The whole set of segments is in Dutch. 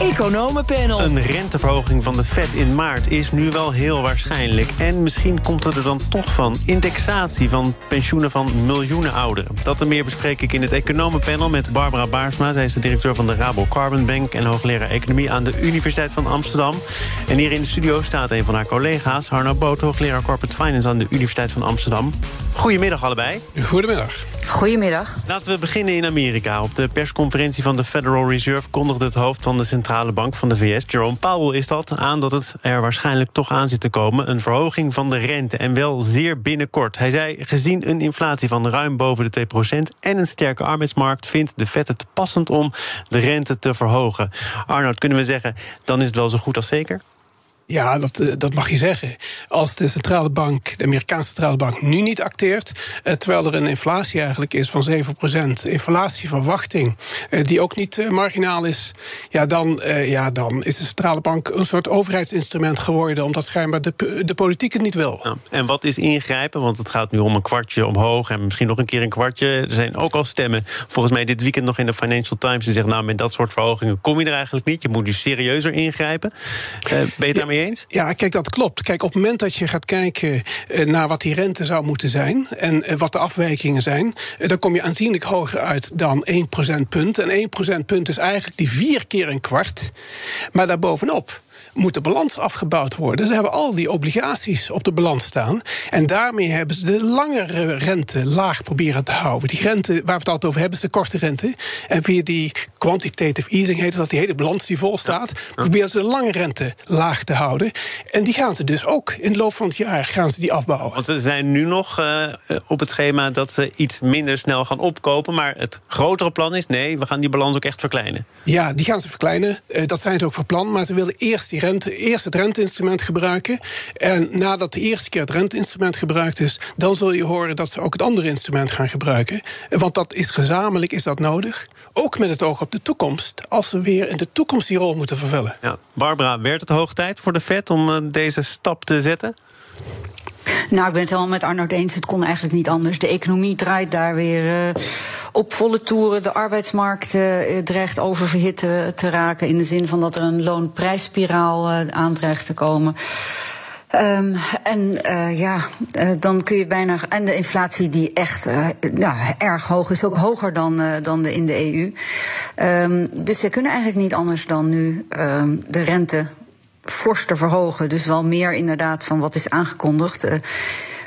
Economenpanel. Een renteverhoging van de Fed in maart is nu wel heel waarschijnlijk. En misschien komt het er dan toch van. Indexatie van pensioenen van miljoenen ouderen. Dat en meer bespreek ik in het Economenpanel met Barbara Baarsma. Zij is de directeur van de Rabo Carbon Bank... en hoogleraar Economie aan de Universiteit van Amsterdam. En hier in de studio staat een van haar collega's... Harno Boot, hoogleraar Corporate Finance aan de Universiteit van Amsterdam. Goedemiddag allebei. Goedemiddag. Goedemiddag. Laten we beginnen in Amerika. Op de persconferentie van de Federal Reserve kondigde het hoofd van de centrale bank van de VS, Jerome Powell, is dat aan dat het er waarschijnlijk toch aan zit te komen. Een verhoging van de rente en wel zeer binnenkort. Hij zei: gezien een inflatie van ruim boven de 2% en een sterke arbeidsmarkt, vindt de Fed het passend om de rente te verhogen. Arnoud, kunnen we zeggen, dan is het wel zo goed als zeker? Ja, dat, eh, dat mag je zeggen. Als de centrale bank, de Amerikaanse centrale bank, nu niet acteert, eh, terwijl er een inflatie eigenlijk is van 7%, inflatieverwachting, eh, die ook niet marginaal is, ja dan, ja, dan is de centrale bank een soort overheidsinstrument geworden, omdat schijnbaar de, de politiek het niet wil. En wat is ingrijpen? Want het gaat nu om een kwartje omhoog en misschien nog een keer een kwartje. Er zijn ook al stemmen, volgens mij dit weekend nog in de Financial Times, die zeggen: Nou, met dat soort verhogingen kom je er eigenlijk niet. Je moet nu serieuzer ingrijpen. ben je Ja, kijk, dat klopt. Kijk, op het moment dat je gaat kijken eh, naar wat die rente zou moeten zijn en eh, wat de afwijkingen zijn, eh, dan kom je aanzienlijk hoger uit dan 1 procentpunt. En 1 procentpunt is eigenlijk die vier keer een kwart. Maar daarbovenop moet de balans afgebouwd worden. Ze hebben al die obligaties op de balans staan. En daarmee hebben ze de langere rente laag proberen te houden. Die rente waar we het altijd over hebben, is de korte rente. En via die quantitative easing heet dat, die hele balans die vol staat, proberen ze de lange rente laag te houden. En die gaan ze dus ook in de loop van het jaar gaan ze die afbouwen. Want ze zijn nu nog uh, op het schema dat ze iets minder snel gaan opkopen. Maar het grotere plan is: nee, we gaan die balans ook echt verkleinen. Ja, die gaan ze verkleinen. Uh, dat zijn ze ook van plan. Maar ze willen eerst die rente, eerst het renteinstrument gebruiken. En nadat de eerste keer het renteinstrument gebruikt is, dan zul je horen dat ze ook het andere instrument gaan gebruiken. Want dat is gezamenlijk is dat nodig. Ook met het oog op de toekomst, als ze weer in de toekomst die rol moeten vervullen. Ja. Barbara, werd het hoog tijd voor de Fed om uh, deze stap te zetten? Nou, ik ben het helemaal met Arnold eens. Het kon eigenlijk niet anders. De economie draait daar weer uh, op volle toeren. De arbeidsmarkt uh, dreigt oververhit te, raken. In de zin van dat er een loonprijsspiraal uh, aan dreigt te komen. Um, en uh, ja, uh, dan kun je bijna. En de inflatie die echt uh, nou, erg hoog is, ook hoger dan, dan in de EU. Um, dus ze kunnen eigenlijk niet anders dan nu um, de rente fors te verhogen. Dus wel meer inderdaad van wat is aangekondigd. Uh,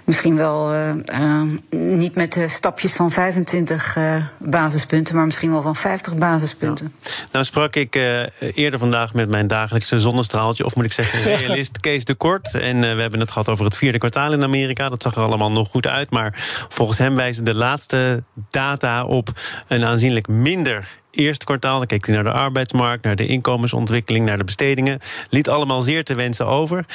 misschien wel uh, uh, niet met de stapjes van 25 basispunten, maar misschien wel van 50 basispunten. Ja. Nou sprak ik eerder vandaag met mijn dagelijkse zonnestraaltje, of moet ik zeggen, realist Kees de Kort. En we hebben het gehad over het vierde kwartaal in Amerika. Dat zag er allemaal nog goed uit. Maar volgens hem wijzen de laatste data op een aanzienlijk minder eerste kwartaal. Dan keek hij naar de arbeidsmarkt, naar de inkomensontwikkeling, naar de bestedingen. Liet allemaal zeer te wensen over.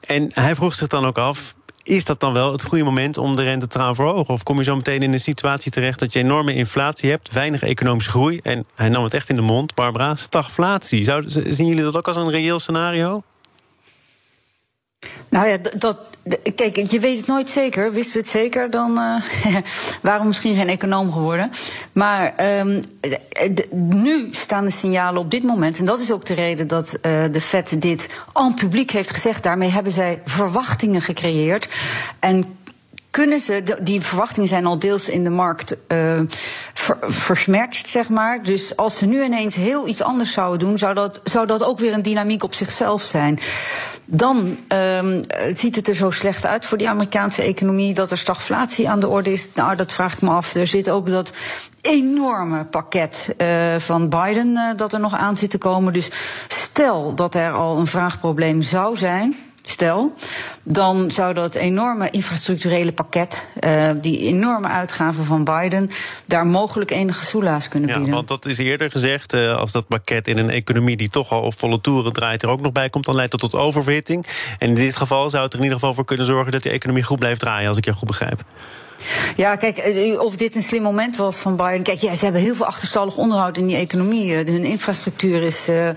En hij vroeg zich dan ook af. Is dat dan wel het goede moment om de rente te gaan verhogen? Of kom je zo meteen in een situatie terecht dat je enorme inflatie hebt, weinig economische groei en hij nam het echt in de mond, Barbara, stagflatie. Zou, zien jullie dat ook als een reëel scenario? Nou ja, dat, kijk, je weet het nooit zeker. Wisten we het zeker, dan uh, waren we misschien geen econoom geworden. Maar um, nu staan de signalen op dit moment, en dat is ook de reden dat uh, de FED dit aan publiek heeft gezegd. Daarmee hebben zij verwachtingen gecreëerd. En kunnen ze, die verwachtingen zijn al deels in de markt uh, zeg maar. Dus als ze nu ineens heel iets anders zouden doen, zou dat, zou dat ook weer een dynamiek op zichzelf zijn. Dan um, ziet het er zo slecht uit voor die Amerikaanse economie dat er stagflatie aan de orde is. Nou, dat vraag ik me af. Er zit ook dat enorme pakket uh, van Biden uh, dat er nog aan zit te komen. Dus stel dat er al een vraagprobleem zou zijn stel, dan zou dat enorme infrastructurele pakket, uh, die enorme uitgaven van Biden, daar mogelijk enige soelaas kunnen bieden. Ja, want dat is eerder gezegd, uh, als dat pakket in een economie die toch al op volle toeren draait, er ook nog bij komt, dan leidt dat tot oververhitting. En in dit geval zou het er in ieder geval voor kunnen zorgen dat die economie goed blijft draaien, als ik je goed begrijp. Ja, kijk, eh, of dit een slim moment was van Biden. Kijk, ja, ze hebben heel veel achterstallig onderhoud in die economie. Hun infrastructuur is, uh,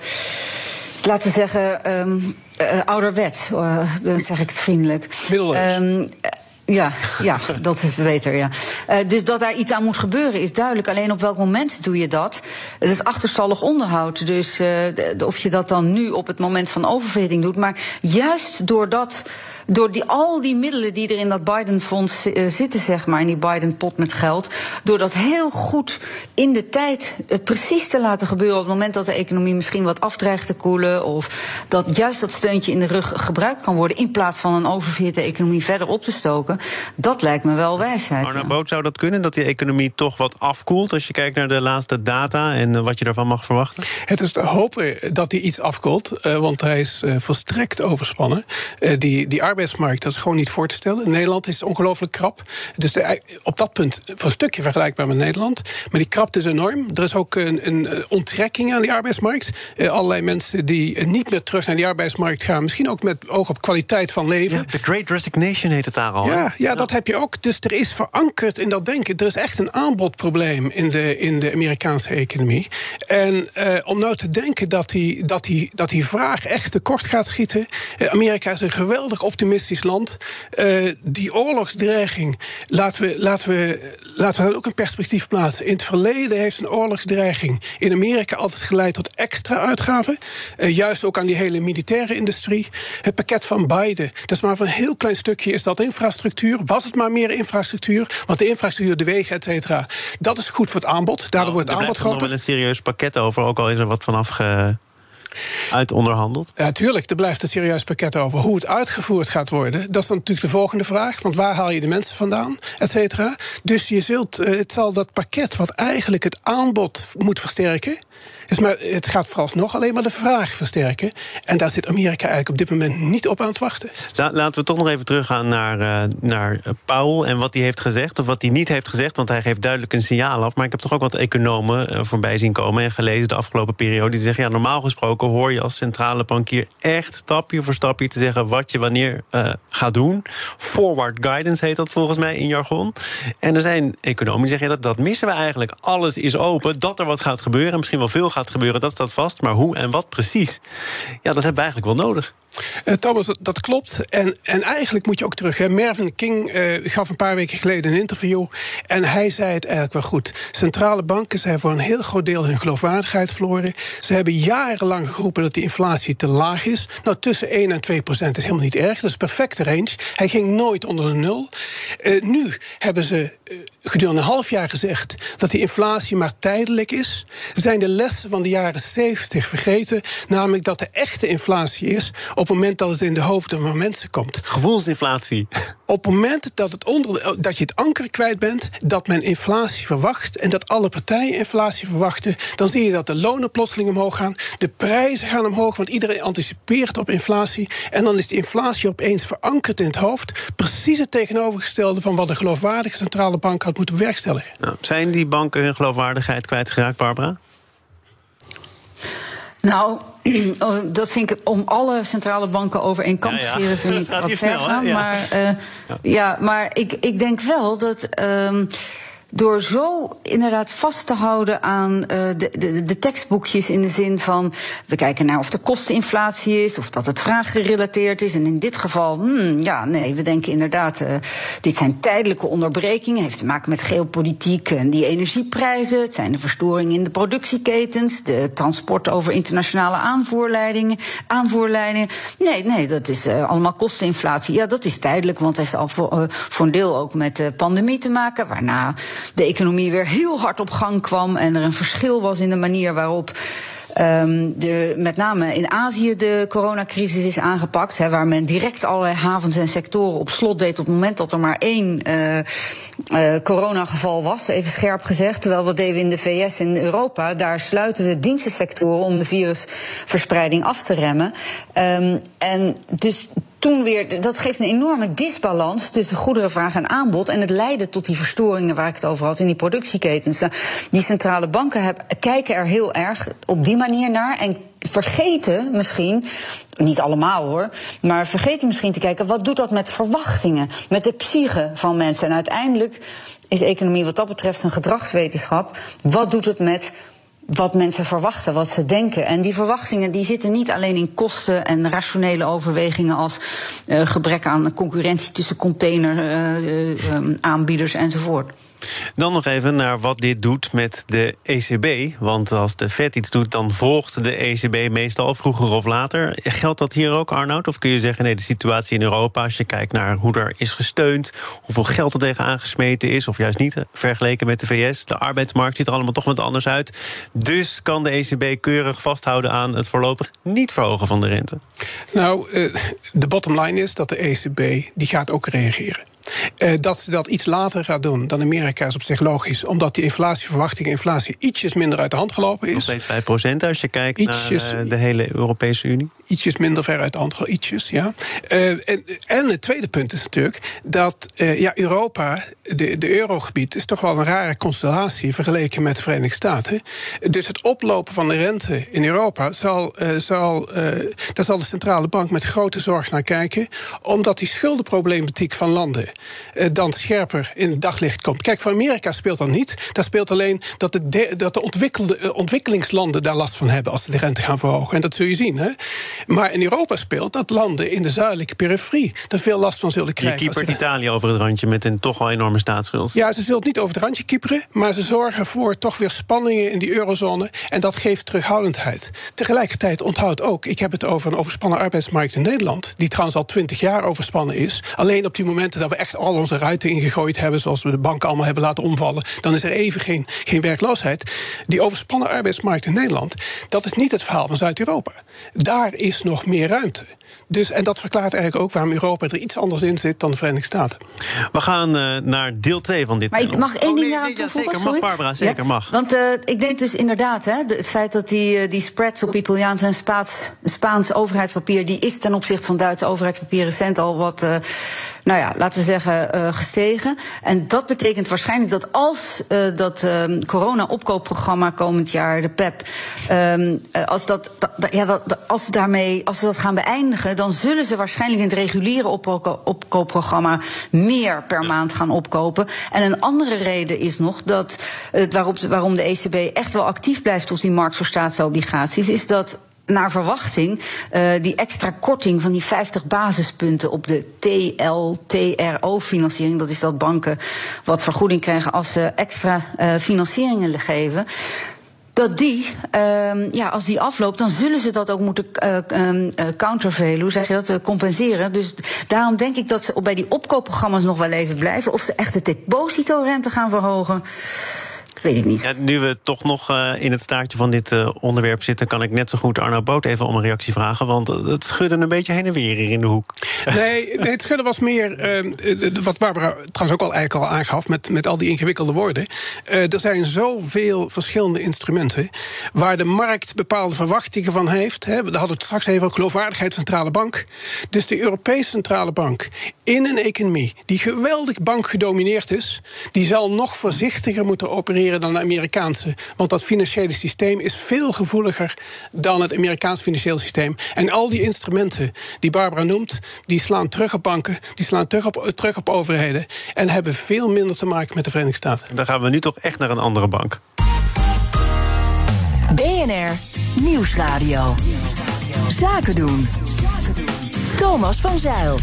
laten we zeggen, um, uh, ouderwets. Uh, dan zeg ik het vriendelijk. Middeleeuws. Um, ja, ja, dat is beter, ja. Uh, dus dat daar iets aan moet gebeuren is duidelijk. Alleen op welk moment doe je dat? Het is achterstallig onderhoud. Dus uh, de, of je dat dan nu op het moment van oververhitting doet. Maar juist doordat door die, al die middelen die er in dat Biden-fonds uh, zitten, zeg maar, in die Biden-pot met geld, door dat heel goed in de tijd uh, precies te laten gebeuren op het moment dat de economie misschien wat afdreigt te koelen, of dat juist dat steuntje in de rug gebruikt kan worden, in plaats van een oververhitte economie verder op te stoken, dat lijkt me wel wijsheid. Arna ja. Boot, zou dat kunnen, dat die economie toch wat afkoelt, als je kijkt naar de laatste data en uh, wat je daarvan mag verwachten? Het is te hopen dat hij iets afkoelt, want hij is volstrekt overspannen. die, die arbeidsmarkt, dat is gewoon niet voor te stellen. In Nederland is het ongelooflijk krap. Dus de, op dat punt voor een stukje vergelijkbaar met Nederland. Maar die krapte is enorm. Er is ook een, een onttrekking aan die arbeidsmarkt. Uh, allerlei mensen die uh, niet meer terug naar die arbeidsmarkt gaan. Misschien ook met oog op kwaliteit van leven. Ja, the Great Resignation heet het daar al. Ja, ja, dat heb je ook. Dus er is verankerd in dat denken. Er is echt een aanbodprobleem in de, in de Amerikaanse economie. En uh, om nou te denken dat die, dat, die, dat die vraag echt tekort gaat schieten. Amerika is een geweldig optimistisch land. Uh, die oorlogsdreiging, laten we, laten, we, laten we dat ook in perspectief plaatsen. In het verleden heeft een oorlogsdreiging in Amerika altijd geleid tot extra uitgaven. Uh, juist ook aan die hele militaire industrie. Het pakket van Biden, dat is maar van een heel klein stukje, is dat infrastructuur. Was het maar meer infrastructuur? Want de infrastructuur, de wegen, et cetera, dat is goed voor het aanbod. Daardoor nou, wordt het aanbod groter. Er nog wel een serieus pakket over, ook al is er wat vanaf ge uit onderhandeld? Ja, tuurlijk, er blijft een serieus pakket over. Hoe het uitgevoerd gaat worden, dat is dan natuurlijk de volgende vraag. Want waar haal je de mensen vandaan, et cetera? Dus je zult, het zal dat pakket wat eigenlijk het aanbod moet versterken... Dus maar het gaat vooralsnog alleen maar de vraag versterken. En daar zit Amerika eigenlijk op dit moment niet op aan het wachten. La, laten we toch nog even teruggaan naar, uh, naar Powell en wat hij heeft gezegd. Of wat hij niet heeft gezegd, want hij geeft duidelijk een signaal af. Maar ik heb toch ook wat economen uh, voorbij zien komen en gelezen de afgelopen periode. Die zeggen, ja, normaal gesproken hoor je als centrale bankier echt stapje voor stapje te zeggen wat je wanneer uh, gaat doen. Forward guidance heet dat volgens mij in jargon. En er zijn economen die zeggen, dat, dat missen we eigenlijk. Alles is open, dat er wat gaat gebeuren. Misschien wel veel gaat gebeuren, dat staat vast. Maar hoe en wat precies? Ja, dat hebben we eigenlijk wel nodig. Uh, Thomas, dat, klopt. En, en eigenlijk moet je ook terug. Hè. Mervyn King uh, gaf een paar weken geleden een interview. En hij zei het eigenlijk wel goed. Centrale banken zijn voor een heel groot deel hun geloofwaardigheid verloren. Ze hebben jarenlang geroepen dat de inflatie te laag is. Nou, tussen 1 en 2 procent is helemaal niet erg. Dat is perfecte range. Hij ging nooit onder de nul. Uh, nu hebben ze gedurende een half jaar gezegd dat die inflatie maar tijdelijk is. Zijn de lessen van de jaren 70 vergeten? Namelijk dat de echte inflatie is op het moment dat het in de hoofden van mensen komt. Gevoelsinflatie. Op het moment dat, het onder, dat je het anker kwijt bent, dat men inflatie verwacht en dat alle partijen inflatie verwachten, dan zie je dat de lonen plotseling omhoog gaan, de prijzen gaan omhoog, want iedereen anticipeert op inflatie. En dan is die inflatie opeens verankerd in het hoofd. Precies het tegenovergestelde van wat een geloofwaardige centrale bank had moeten bewerkstelligen. Nou, zijn die banken hun geloofwaardigheid kwijtgeraakt, Barbara? Nou, oh, dat vind ik om alle centrale banken over één kant te scheren, vind ik wat ver gaan. Ja. Maar, uh, ja. ja. maar ik, ik denk wel dat. Um, door zo inderdaad vast te houden aan uh, de, de, de, tekstboekjes in de zin van we kijken naar of er kosteninflatie is, of dat het vraaggerelateerd is. En in dit geval, hmm, ja, nee, we denken inderdaad, uh, dit zijn tijdelijke onderbrekingen, heeft te maken met geopolitiek en die energieprijzen. Het zijn de verstoringen in de productieketens, de transport over internationale aanvoerleidingen, aanvoerlijnen. Nee, nee, dat is uh, allemaal kosteninflatie. Ja, dat is tijdelijk, want het heeft al voor, voor een deel ook met de pandemie te maken, waarna de economie weer heel hard op gang kwam en er een verschil was in de manier waarop Um, de, met name in Azië de coronacrisis is aangepakt. Waar men direct allerlei havens en sectoren op slot deed. op het moment dat er maar één uh, uh, coronageval was, even scherp gezegd. Terwijl wat deden we in de VS en Europa? Daar sluiten we dienstensectoren om de virusverspreiding af te remmen. Um, en dus toen weer, dat geeft een enorme disbalans tussen goederenvraag en aanbod. En het leidde tot die verstoringen waar ik het over had in die productieketens. Nou, die centrale banken kijken er heel erg op die manier naar. En vergeten misschien, niet allemaal hoor, maar vergeten misschien te kijken wat doet dat met verwachtingen, met de psyche van mensen. En uiteindelijk is economie wat dat betreft een gedragswetenschap. Wat doet het met wat mensen verwachten, wat ze denken. En die verwachtingen die zitten niet alleen in kosten en rationele overwegingen als uh, gebrek aan concurrentie tussen containeraanbieders uh, uh, enzovoort. Dan nog even naar wat dit doet met de ECB. Want als de Fed iets doet, dan volgt de ECB meestal vroeger of later. Geldt dat hier ook, Arnoud? Of kun je zeggen, nee, de situatie in Europa, als je kijkt naar hoe er is gesteund, hoeveel geld er tegen aangesmeten is, of juist niet, vergeleken met de VS, de arbeidsmarkt ziet er allemaal toch wat anders uit. Dus kan de ECB keurig vasthouden aan het voorlopig niet verhogen van de rente? Nou, uh, de bottom line is dat de ECB die gaat ook reageren. Uh, dat ze dat iets later gaat doen dan Amerika is op zich logisch. Omdat die inflatieverwachting, inflatie ietsjes minder uit de hand gelopen is. Nog steeds 5% als je kijkt ietsjes, naar uh, de hele Europese Unie. Ietsjes minder ver uit gelopen, ietsjes, ja. Uh, en, en, het tweede punt is natuurlijk dat ja, Europa, de, de eurogebied, is toch wel een rare constellatie vergeleken met de Verenigde Staten. Dus het oplopen van de rente in Europa zal, zal daar zal de centrale bank met grote zorg naar kijken. Omdat die schuldenproblematiek van landen dan scherper in het daglicht komt. Kijk, voor Amerika speelt dat niet. Daar speelt alleen dat de, dat de ontwikkelde, ontwikkelingslanden daar last van hebben als ze de rente gaan verhogen. En dat zul je zien. Hè? Maar in Europa speelt dat landen in de zuidelijke periferie er veel last van zullen krijgen. Je kiepert Italië over het randje met een toch wel enorme staatsschuld. Ja, ze zullen het niet over het randje kieperen, maar ze zorgen voor toch weer spanningen in die eurozone. En dat geeft terughoudendheid. Tegelijkertijd onthoudt ook, ik heb het over een overspannen arbeidsmarkt in Nederland, die trouwens al twintig jaar overspannen is. Alleen op die momenten dat we echt al onze ruiten ingegooid hebben, zoals we de banken allemaal hebben laten omvallen, dan is er even geen, geen werkloosheid. Die overspannen arbeidsmarkt in Nederland, dat is niet het verhaal van Zuid-Europa. Daar is nog meer ruimte. Dus, en dat verklaart eigenlijk ook waarom Europa er iets anders in zit dan de Verenigde Staten. We gaan uh, naar deel 2 van dit Maar panel. ik mag één oh, ding nee, aan nee, toevoegen? Zeker, mag Barbara, zeker, ja? mag. Want uh, ik denk dus inderdaad, hè, het feit dat die, uh, die spreads op Italiaans en Spaans, Spaans overheidspapier... die is ten opzichte van Duitse overheidspapier recent al wat, nou ja, laten we zeggen, gestegen. En dat betekent waarschijnlijk dat als dat um, corona-opkoopprogramma komend jaar, de PEP... Um, als, dat, ja, dat, als, daarmee, als ze dat gaan beëindigen, dan zullen ze waarschijnlijk in het reguliere opkoopprogramma meer per maand gaan opkopen. En een andere reden is nog dat het waarop, waarom de ECB echt wel actief blijft op die markt voor staatsobligaties, is dat naar verwachting uh, die extra korting van die 50 basispunten op de TLTRO-financiering, dat is dat banken wat vergoeding krijgen als ze extra uh, financieringen geven dat die, uh, ja, als die afloopt, dan zullen ze dat ook moeten uh, countervelen, hoe zeg je dat, uh, compenseren. Dus daarom denk ik dat ze bij die opkoopprogramma's nog wel even blijven. Of ze echt de depositorente gaan verhogen. Weet ik niet. Ja, nu we toch nog uh, in het staartje van dit uh, onderwerp zitten, kan ik net zo goed Arno Boot even om een reactie vragen. Want het schudde een beetje heen en weer hier in de hoek. Nee, het schudden was meer. Uh, wat Barbara trouwens ook al eigenlijk al aangaf met, met al die ingewikkelde woorden. er zijn zoveel verschillende instrumenten waar de markt bepaalde verwachtingen van heeft. Hè. Daar hadden we het straks even over geloofwaardigheid centrale bank. Dus de Europese centrale bank in een economie die geweldig bankgedomineerd is, die zal nog voorzichtiger moeten opereren dan de Amerikaanse. Want dat financiële systeem is veel gevoeliger dan het Amerikaans financiële systeem. En al die instrumenten die Barbara noemt, die slaan terug op banken, die slaan terug op, terug op overheden. En hebben veel minder te maken met de Verenigde Staten. Dan gaan we nu toch echt naar een andere bank. BNR Nieuwsradio. Zaken doen. Thomas van Zeil.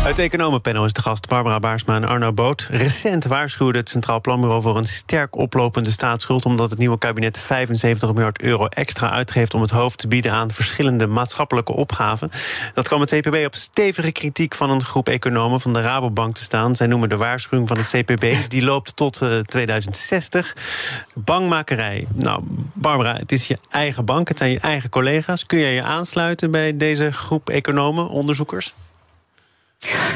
Het economenpanel is de gast Barbara Baarsma en Arno Boot. Recent waarschuwde het Centraal Planbureau voor een sterk oplopende staatsschuld... omdat het nieuwe kabinet 75 miljard euro extra uitgeeft... om het hoofd te bieden aan verschillende maatschappelijke opgaven. Dat kwam het CPB op stevige kritiek van een groep economen... van de Rabobank te staan. Zij noemen de waarschuwing van het CPB. Die loopt tot uh, 2060. Bangmakerij. Nou, Barbara, het is je eigen bank, het zijn je eigen collega's. Kun jij je aansluiten bij deze groep economen, onderzoekers?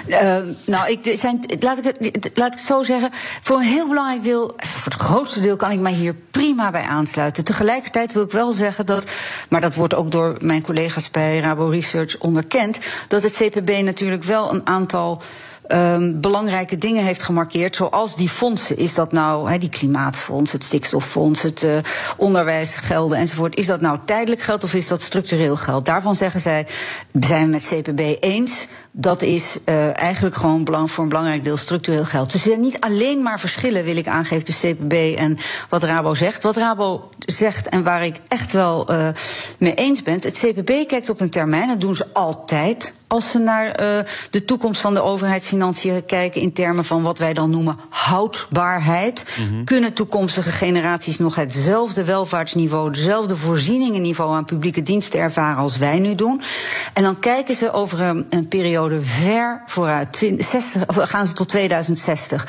Uh, nou, ik, zijn, laat, ik het, laat ik zo zeggen. Voor een heel belangrijk deel, voor het grootste deel, kan ik mij hier prima bij aansluiten. Tegelijkertijd wil ik wel zeggen dat, maar dat wordt ook door mijn collega's bij Rabo Research onderkend, dat het CPB natuurlijk wel een aantal um, belangrijke dingen heeft gemarkeerd, zoals die fondsen. Is dat nou he, die klimaatfonds, het stikstoffonds, het uh, onderwijsgelden enzovoort. Is dat nou tijdelijk geld of is dat structureel geld? Daarvan zeggen zij, zijn we met CPB eens. Dat is uh, eigenlijk gewoon belang, voor een belangrijk deel structureel geld. Dus er zijn niet alleen maar verschillen, wil ik aangeven, tussen CPB en wat Rabo zegt. Wat Rabo zegt en waar ik echt wel uh, mee eens ben. Het CPB kijkt op een termijn, dat doen ze altijd als ze naar uh, de toekomst van de overheidsfinanciën kijken in termen van wat wij dan noemen houdbaarheid. Mm -hmm. Kunnen toekomstige generaties nog hetzelfde welvaartsniveau, dezelfde voorzieningenniveau aan publieke diensten ervaren als wij nu doen? En dan kijken ze over een, een periode ver vooruit. 20, 60, of gaan ze tot 2060.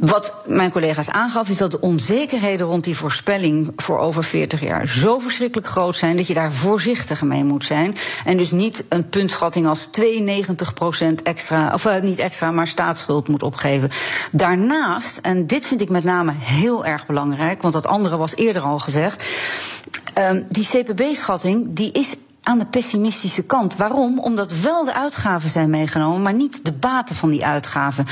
Wat mijn collega's aangaf, is dat de onzekerheden rond die voorspelling voor over 40 jaar zo verschrikkelijk groot zijn dat je daar voorzichtig mee moet zijn. En dus niet een puntschatting als 92% extra, of uh, niet extra, maar staatsschuld moet opgeven. Daarnaast, en dit vind ik met name heel erg belangrijk, want dat andere was eerder al gezegd. Um, die CPB-schatting die is aan de pessimistische kant. Waarom? Omdat wel de uitgaven zijn meegenomen, maar niet de baten van die uitgaven.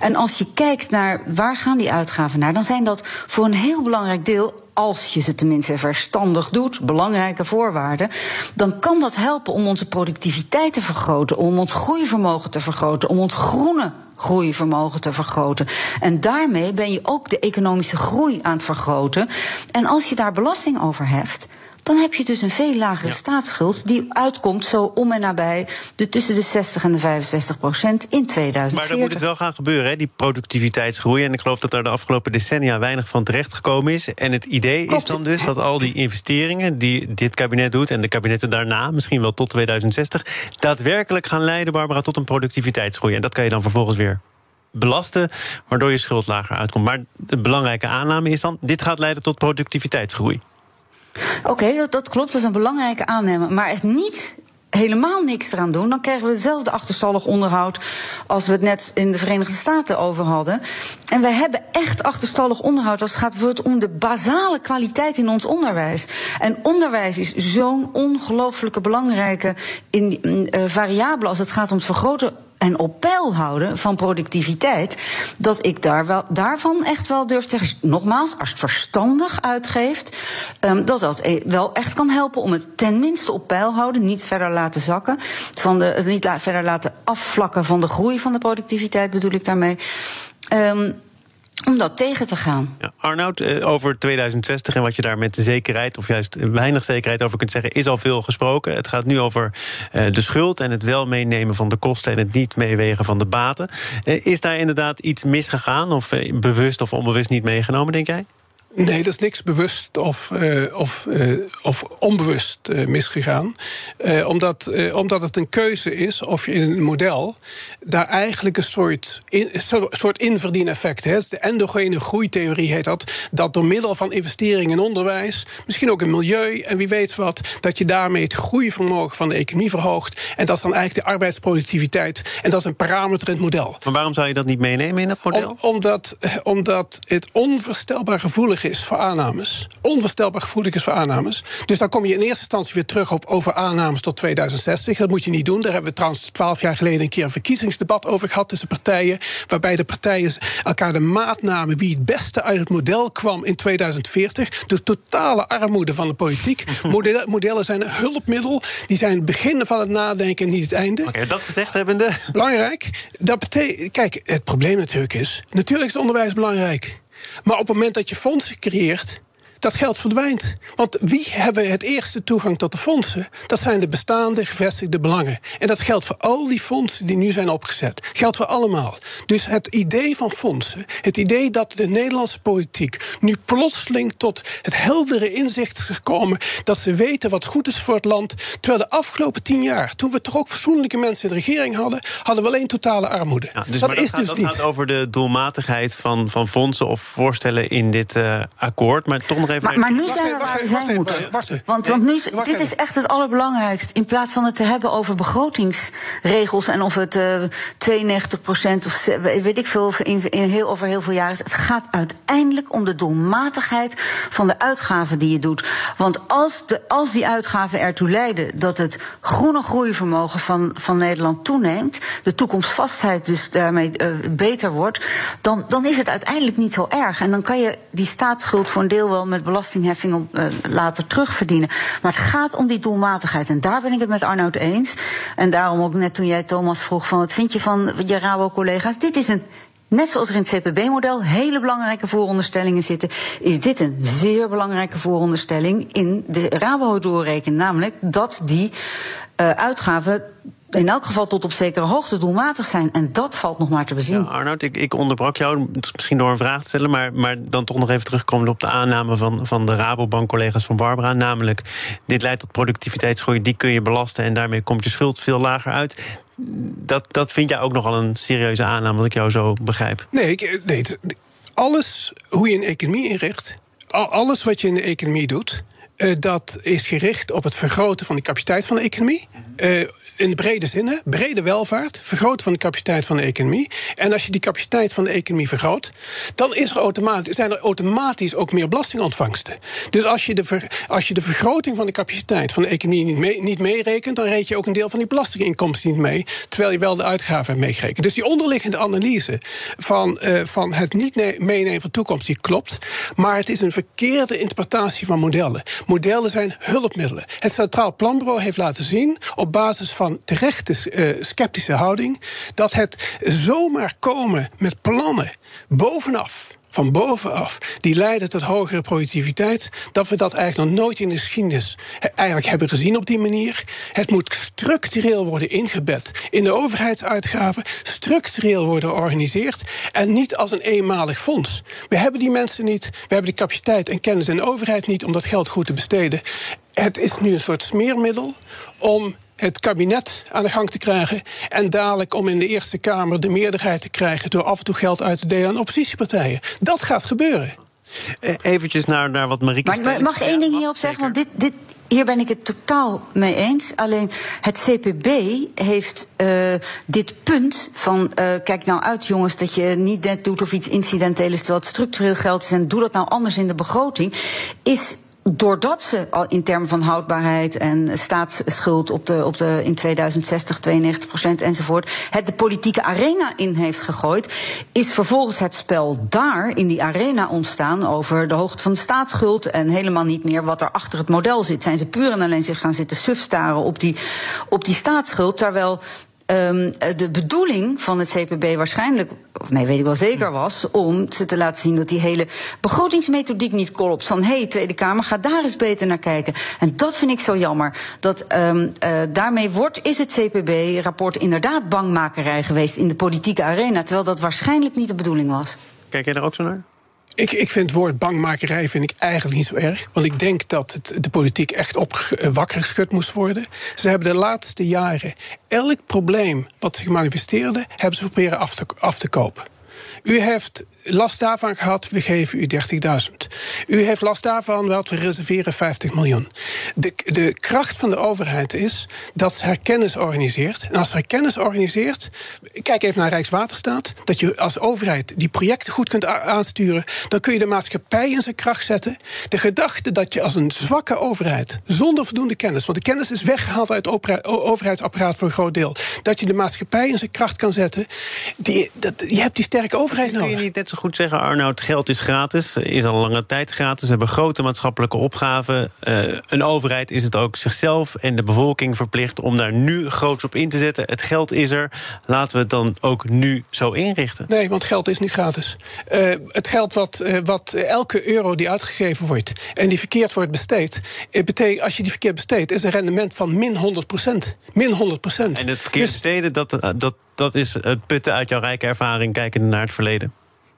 En als je kijkt naar waar gaan die uitgaven naar, dan zijn dat voor een heel belangrijk deel als je ze tenminste verstandig doet, belangrijke voorwaarden, dan kan dat helpen om onze productiviteit te vergroten, om ons groeivermogen te vergroten, om ons groene groeivermogen te vergroten. En daarmee ben je ook de economische groei aan het vergroten. En als je daar belasting over heft, dan heb je dus een veel lagere ja. staatsschuld die uitkomt zo om en nabij de tussen de 60 en de 65 procent in 2040. Maar dan moet het wel gaan gebeuren, hè, die productiviteitsgroei. En ik geloof dat daar de afgelopen decennia weinig van terecht gekomen is. En het idee Klopt. is dan dus dat al die investeringen die dit kabinet doet en de kabinetten daarna, misschien wel tot 2060, daadwerkelijk gaan leiden, Barbara, tot een productiviteitsgroei. En dat kan je dan vervolgens weer belasten, waardoor je schuld lager uitkomt. Maar de belangrijke aanname is dan: dit gaat leiden tot productiviteitsgroei. Oké, dat, dat, klopt. Dat is een belangrijke aanname. Maar het niet helemaal niks eraan doen, dan krijgen we hetzelfde achterstallig onderhoud als we het net in de Verenigde Staten over hadden. En wij hebben echt achterstallig onderhoud als het gaat bijvoorbeeld om de basale kwaliteit in ons onderwijs. En onderwijs is zo'n ongelooflijke belangrijke in, uh, variabele als het gaat om het vergroten en op peil houden van productiviteit, dat ik daar wel, daarvan echt wel durf te zeggen. Nogmaals, als het verstandig uitgeeft, um, dat dat wel echt kan helpen om het tenminste op peil houden, niet verder laten zakken, van de, niet verder laten afvlakken van de groei van de productiviteit, bedoel ik daarmee. Um, om dat tegen te gaan. Ja, Arnoud, eh, over 2060 en wat je daar met zekerheid, of juist weinig zekerheid over kunt zeggen, is al veel gesproken. Het gaat nu over uh, de schuld en het wel meenemen van de kosten en het niet meewegen van de baten. Is daar inderdaad iets misgegaan, of bewust of onbewust niet meegenomen, denk jij? Nee, dat is niks bewust of, uh, of, uh, of onbewust uh, misgegaan. omdat, omdat het een keuze is of je in een model daar eigenlijk een soort, in, soort inverdieneffect hebt. De endogene groeitheorie heet dat. Dat door middel van investeringen in onderwijs, misschien ook in milieu en wie weet wat, dat je daarmee het groeivermogen van de economie verhoogt. En dat is dan eigenlijk de arbeidsproductiviteit. En dat is een parameter in het model. Maar waarom zou je dat niet meenemen in het model? Om, omdat, omdat het onvoorstelbaar gevoelig is voor aannames. Onvoorstelbaar gevoelig is voor aannames. Dus dan kom je in eerste instantie weer terug op over aannames tot 2060. Dat moet je niet doen. Daar hebben we trouwens twaalf jaar geleden een keer een verkiezingsdebat over gehad tussen partijen. Waarbij de partijen elkaar de maat namen wie het beste uit het model kwam in 2040. De totale armoede van de politiek. Modellen, zijn een hulpmiddel. Die zijn het begin van het nadenken en niet het einde. Oké, okay, dat gezegd hebbende. Belangrijk. Dat betekent. Kijk, het probleem natuurlijk is. Natuurlijk is onderwijs belangrijk. Maar op het moment dat je fondsen creëert, dat geld verdwijnt. Want wie hebben het eerste toegang tot de fondsen? Dat zijn de bestaande gevestigde belangen. En dat geldt voor al die fondsen die nu zijn opgezet. Geldt voor allemaal. Dus het idee van fondsen, het idee dat de Nederlandse politiek nu plotseling tot het heldere inzicht is gekomen dat ze weten wat goed is voor het land. Terwijl de afgelopen tien jaar, toen we toch ook fatsoenlijke mensen in de regering hadden, hadden we alleen totale armoede. Ja, dus dat, dat is gaat, dus dat niet. gaat over de doelmatigheid van, van fondsen of voorstellen in dit uh, akkoord. Maar toch nog even Maar, maar nu Wacht zijn we waar wacht we wacht moeten. wacht. Want, nu, dit even. is echt het allerbelangrijkste. In plaats van het te hebben over begrotingsregels en of het eh 92% of weet ik veel, in, in heel, over heel veel jaar is. Het gaat uiteindelijk om de doelmatigheid van de uitgaven die je doet. Want als, de, als die uitgaven ertoe leiden dat het groene groeivermogen van, van Nederland toeneemt, de toekomstvastheid dus daarmee eh, beter wordt, dan, dan is het uiteindelijk niet zo erg. En dan kan je die staatsschuld voor een deel wel met belastingheffing op, eh, later terugverdienen. Maar het gaat om die doelmatigheid. En daar ben ik het met Arnoud eens. En daarom ook net toen jij Thomas vroeg van wat vind je van je Rabo-collega's? Dit is een Net zoals er in het CPB-model hele belangrijke vooronderstellingen zitten, is dit een zeer belangrijke vooronderstelling in de Rabo-doorrekening. Namelijk dat die eh, uitgaven in elk geval tot op zekere hoogte doelmatig zijn. En dat valt nog maar te bezien. Ja, Arnoud, ik, ik onderbrak jou misschien door een vraag te stellen, maar, maar dan toch nog even terugkomen op de aanname van, van de Rabobank-collega's van Barbara. Namelijk, dit leidt tot productiviteitsgroei, die kun je belasten en daarmee komt je schuld veel lager uit. Dat, dat vind jij ook nogal een serieuze aanname, als ik jou zo begrijp. Nee, ik, nee het- alles hoe je een economie inricht, al- alles wat je in de economie doet, eh, dat is gericht op het vergroten van de capaciteit van de economie. Eh, in de brede zin, hè, brede welvaart, vergroten van de capaciteit van de economie. En als je die capaciteit van de economie vergroot, dan is er automatisch, zijn er automatisch ook meer belastingontvangsten. Dus als je, de als je de vergroting van de capaciteit van de economie niet, niet meerekent, dan reed je ook een deel van die belastinginkomsten niet mee, terwijl je wel de uitgaven hebt meegerekend. Dus die onderliggende analyse van, eh, van het niet ne- meenemen van toekomst, die klopt. Maar het is een verkeerde interpretatie van modellen. Modellen zijn hulpmiddelen. Het Centraal Planbureau heeft laten zien, op basis van terechte eh, sceptische houding, dat het zomaar komen met plannen bovenaf van bovenaf, die leiden tot hogere productiviteit, dat we dat eigenlijk nog nooit in de geschiedenis eigenlijk hebben gezien op die manier. Het moet structureel worden ingebed in de overheidsuitgaven, structureel worden georganiseerd en niet als een eenmalig fonds. We hebben die mensen niet, we hebben de capaciteit en kennis de overheid niet om dat geld goed te besteden. Het is nu een soort smeermiddel om het kabinet aan de gang te krijgen. En dadelijk om in de Eerste Kamer de meerderheid te krijgen. door af en toe geld uit te delen aan oppositiepartijen. Dat gaat gebeuren. Eh, Eventjes naar, naar wat Marieke Maar, Stelling mag ik één ding hierop zeggen? Want dit, dit, hier ben ik het totaal mee eens. Alleen het CPB heeft eh, dit punt van... eh, kijk nou uit jongens dat je niet net doet of iets incidenteel is... terwijl het structureel geld is en doe dat nou anders in de begroting... is doordat ze al in termen van houdbaarheid en staatsschuld op de, op de in 2060 92 procent enzovoort, het de politieke arena in heeft gegooid, is vervolgens het spel daar in die arena ontstaan over de hoogte van de staatsschuld en helemaal niet meer wat er achter het model zit. Zijn ze puur en alleen zich gaan zitten sufstaren op die, op die staatsschuld, terwijl Um, de bedoeling van het CPB waarschijnlijk, of nee, weet ik wel zeker was, om ze te laten zien dat die hele begrotingsmethodiek niet klopt. Van hé, hey, Tweede Kamer, ga daar eens beter naar kijken. En dat vind ik zo jammer. Dat um, uh, daarmee wordt, is het CPB-rapport inderdaad bangmakerij geweest in de politieke arena, terwijl dat waarschijnlijk niet de bedoeling was. Kijk jij daar ook zo naar? Ik, ik vind het woord bangmakerij vind ik eigenlijk niet zo erg. Want ik denk dat het, de politiek echt op, wakker geschud moest worden. Ze hebben de laatste jaren elk probleem wat zich manifesteerde... hebben ze proberen af te, af te kopen. U heeft last daarvan gehad, we geven u 30.000. U heeft last daarvan, wat we reserveren 50 miljoen. De, de kracht van de overheid is dat ze haar kennis organiseert. En als ze haar kennis organiseert, kijk even naar Rijkswaterstaat... dat je als overheid die projecten goed kunt aansturen... dan kun je de maatschappij in zijn kracht zetten. De gedachte dat je als een zwakke overheid, zonder voldoende kennis... want de kennis is weggehaald uit het overheidsapparaat voor een groot deel... dat je de maatschappij in zijn kracht kan zetten... Die, dat, je hebt die sterke overheid nodig. Kun je niet net zo goed zeggen, Arnoud, geld is gratis, is al lange tijd gratis. We hebben grote maatschappelijke opgaven. Uh, een overheid is het ook zichzelf en de bevolking verplicht om daar nu groots op in te zetten. Het geld is er, laten we het dan ook nu zo inrichten. Nee, want geld is niet gratis. Uh, het geld wat, uh, wat elke euro die uitgegeven wordt en die verkeerd wordt besteed, betekent als je die verkeerd besteedt, is een rendement van min 100 procent. Min 100 procent. En het verkeerd dus, besteden, dat, dat, dat is het putten uit jouw rijke ervaring kijkende naar het verleden.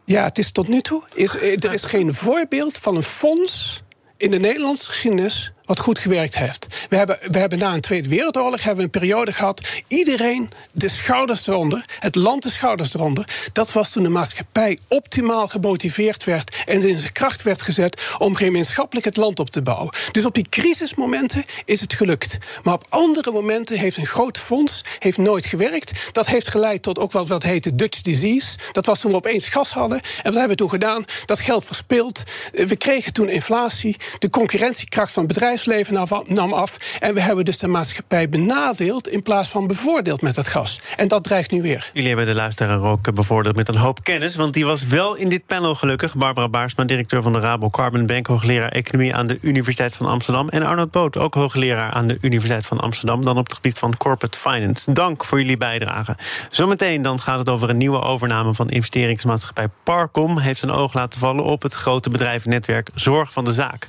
Ja, het is tot nu toe. Is, er is geen voorbeeld van een fonds in de Nederlandse geschiedenis wat goed gewerkt heeft. We hebben, we hebben na een Tweede Wereldoorlog hebben we een periode gehad. Iedereen de schouders eronder, het land de schouders eronder. Dat was toen de maatschappij optimaal gemotiveerd werd en in zijn kracht werd gezet om gemeenschappelijk het land op te bouwen. Dus op die crisismomenten is het gelukt. Maar op andere momenten heeft een groot fonds heeft nooit gewerkt. Dat heeft geleid tot ook wat, wat heet de Dutch disease. Dat was toen we opeens gas hadden. En wat hebben we toen gedaan? Dat geld verspeeld. We kregen toen inflatie. De concurrentiekracht van het bedrijfsleven nam af. En we hebben dus de maatschappij benadeeld in plaats van bevoordeeld met het gas. En dat dreigt nu weer. Jullie hebben de luisteraar ook bevoordeeld met een hoop kennis. Want die was wel in dit panel gelukkig. Barbara Baarsma, directeur van de Rabo Carbon Bank, hoogleraar economie aan de Universiteit van Amsterdam. En Arnold Boot, ook hoogleraar aan de Universiteit van Amsterdam. Dan op het gebied van corporate finance. Dank voor jullie bijdrage. Zometeen dan gaat het over een nieuwe overname van investeringsmaatschappij Parcom. Heeft zijn oog laten vallen op het grote bedrijvennetwerk Zorg van de Zaak.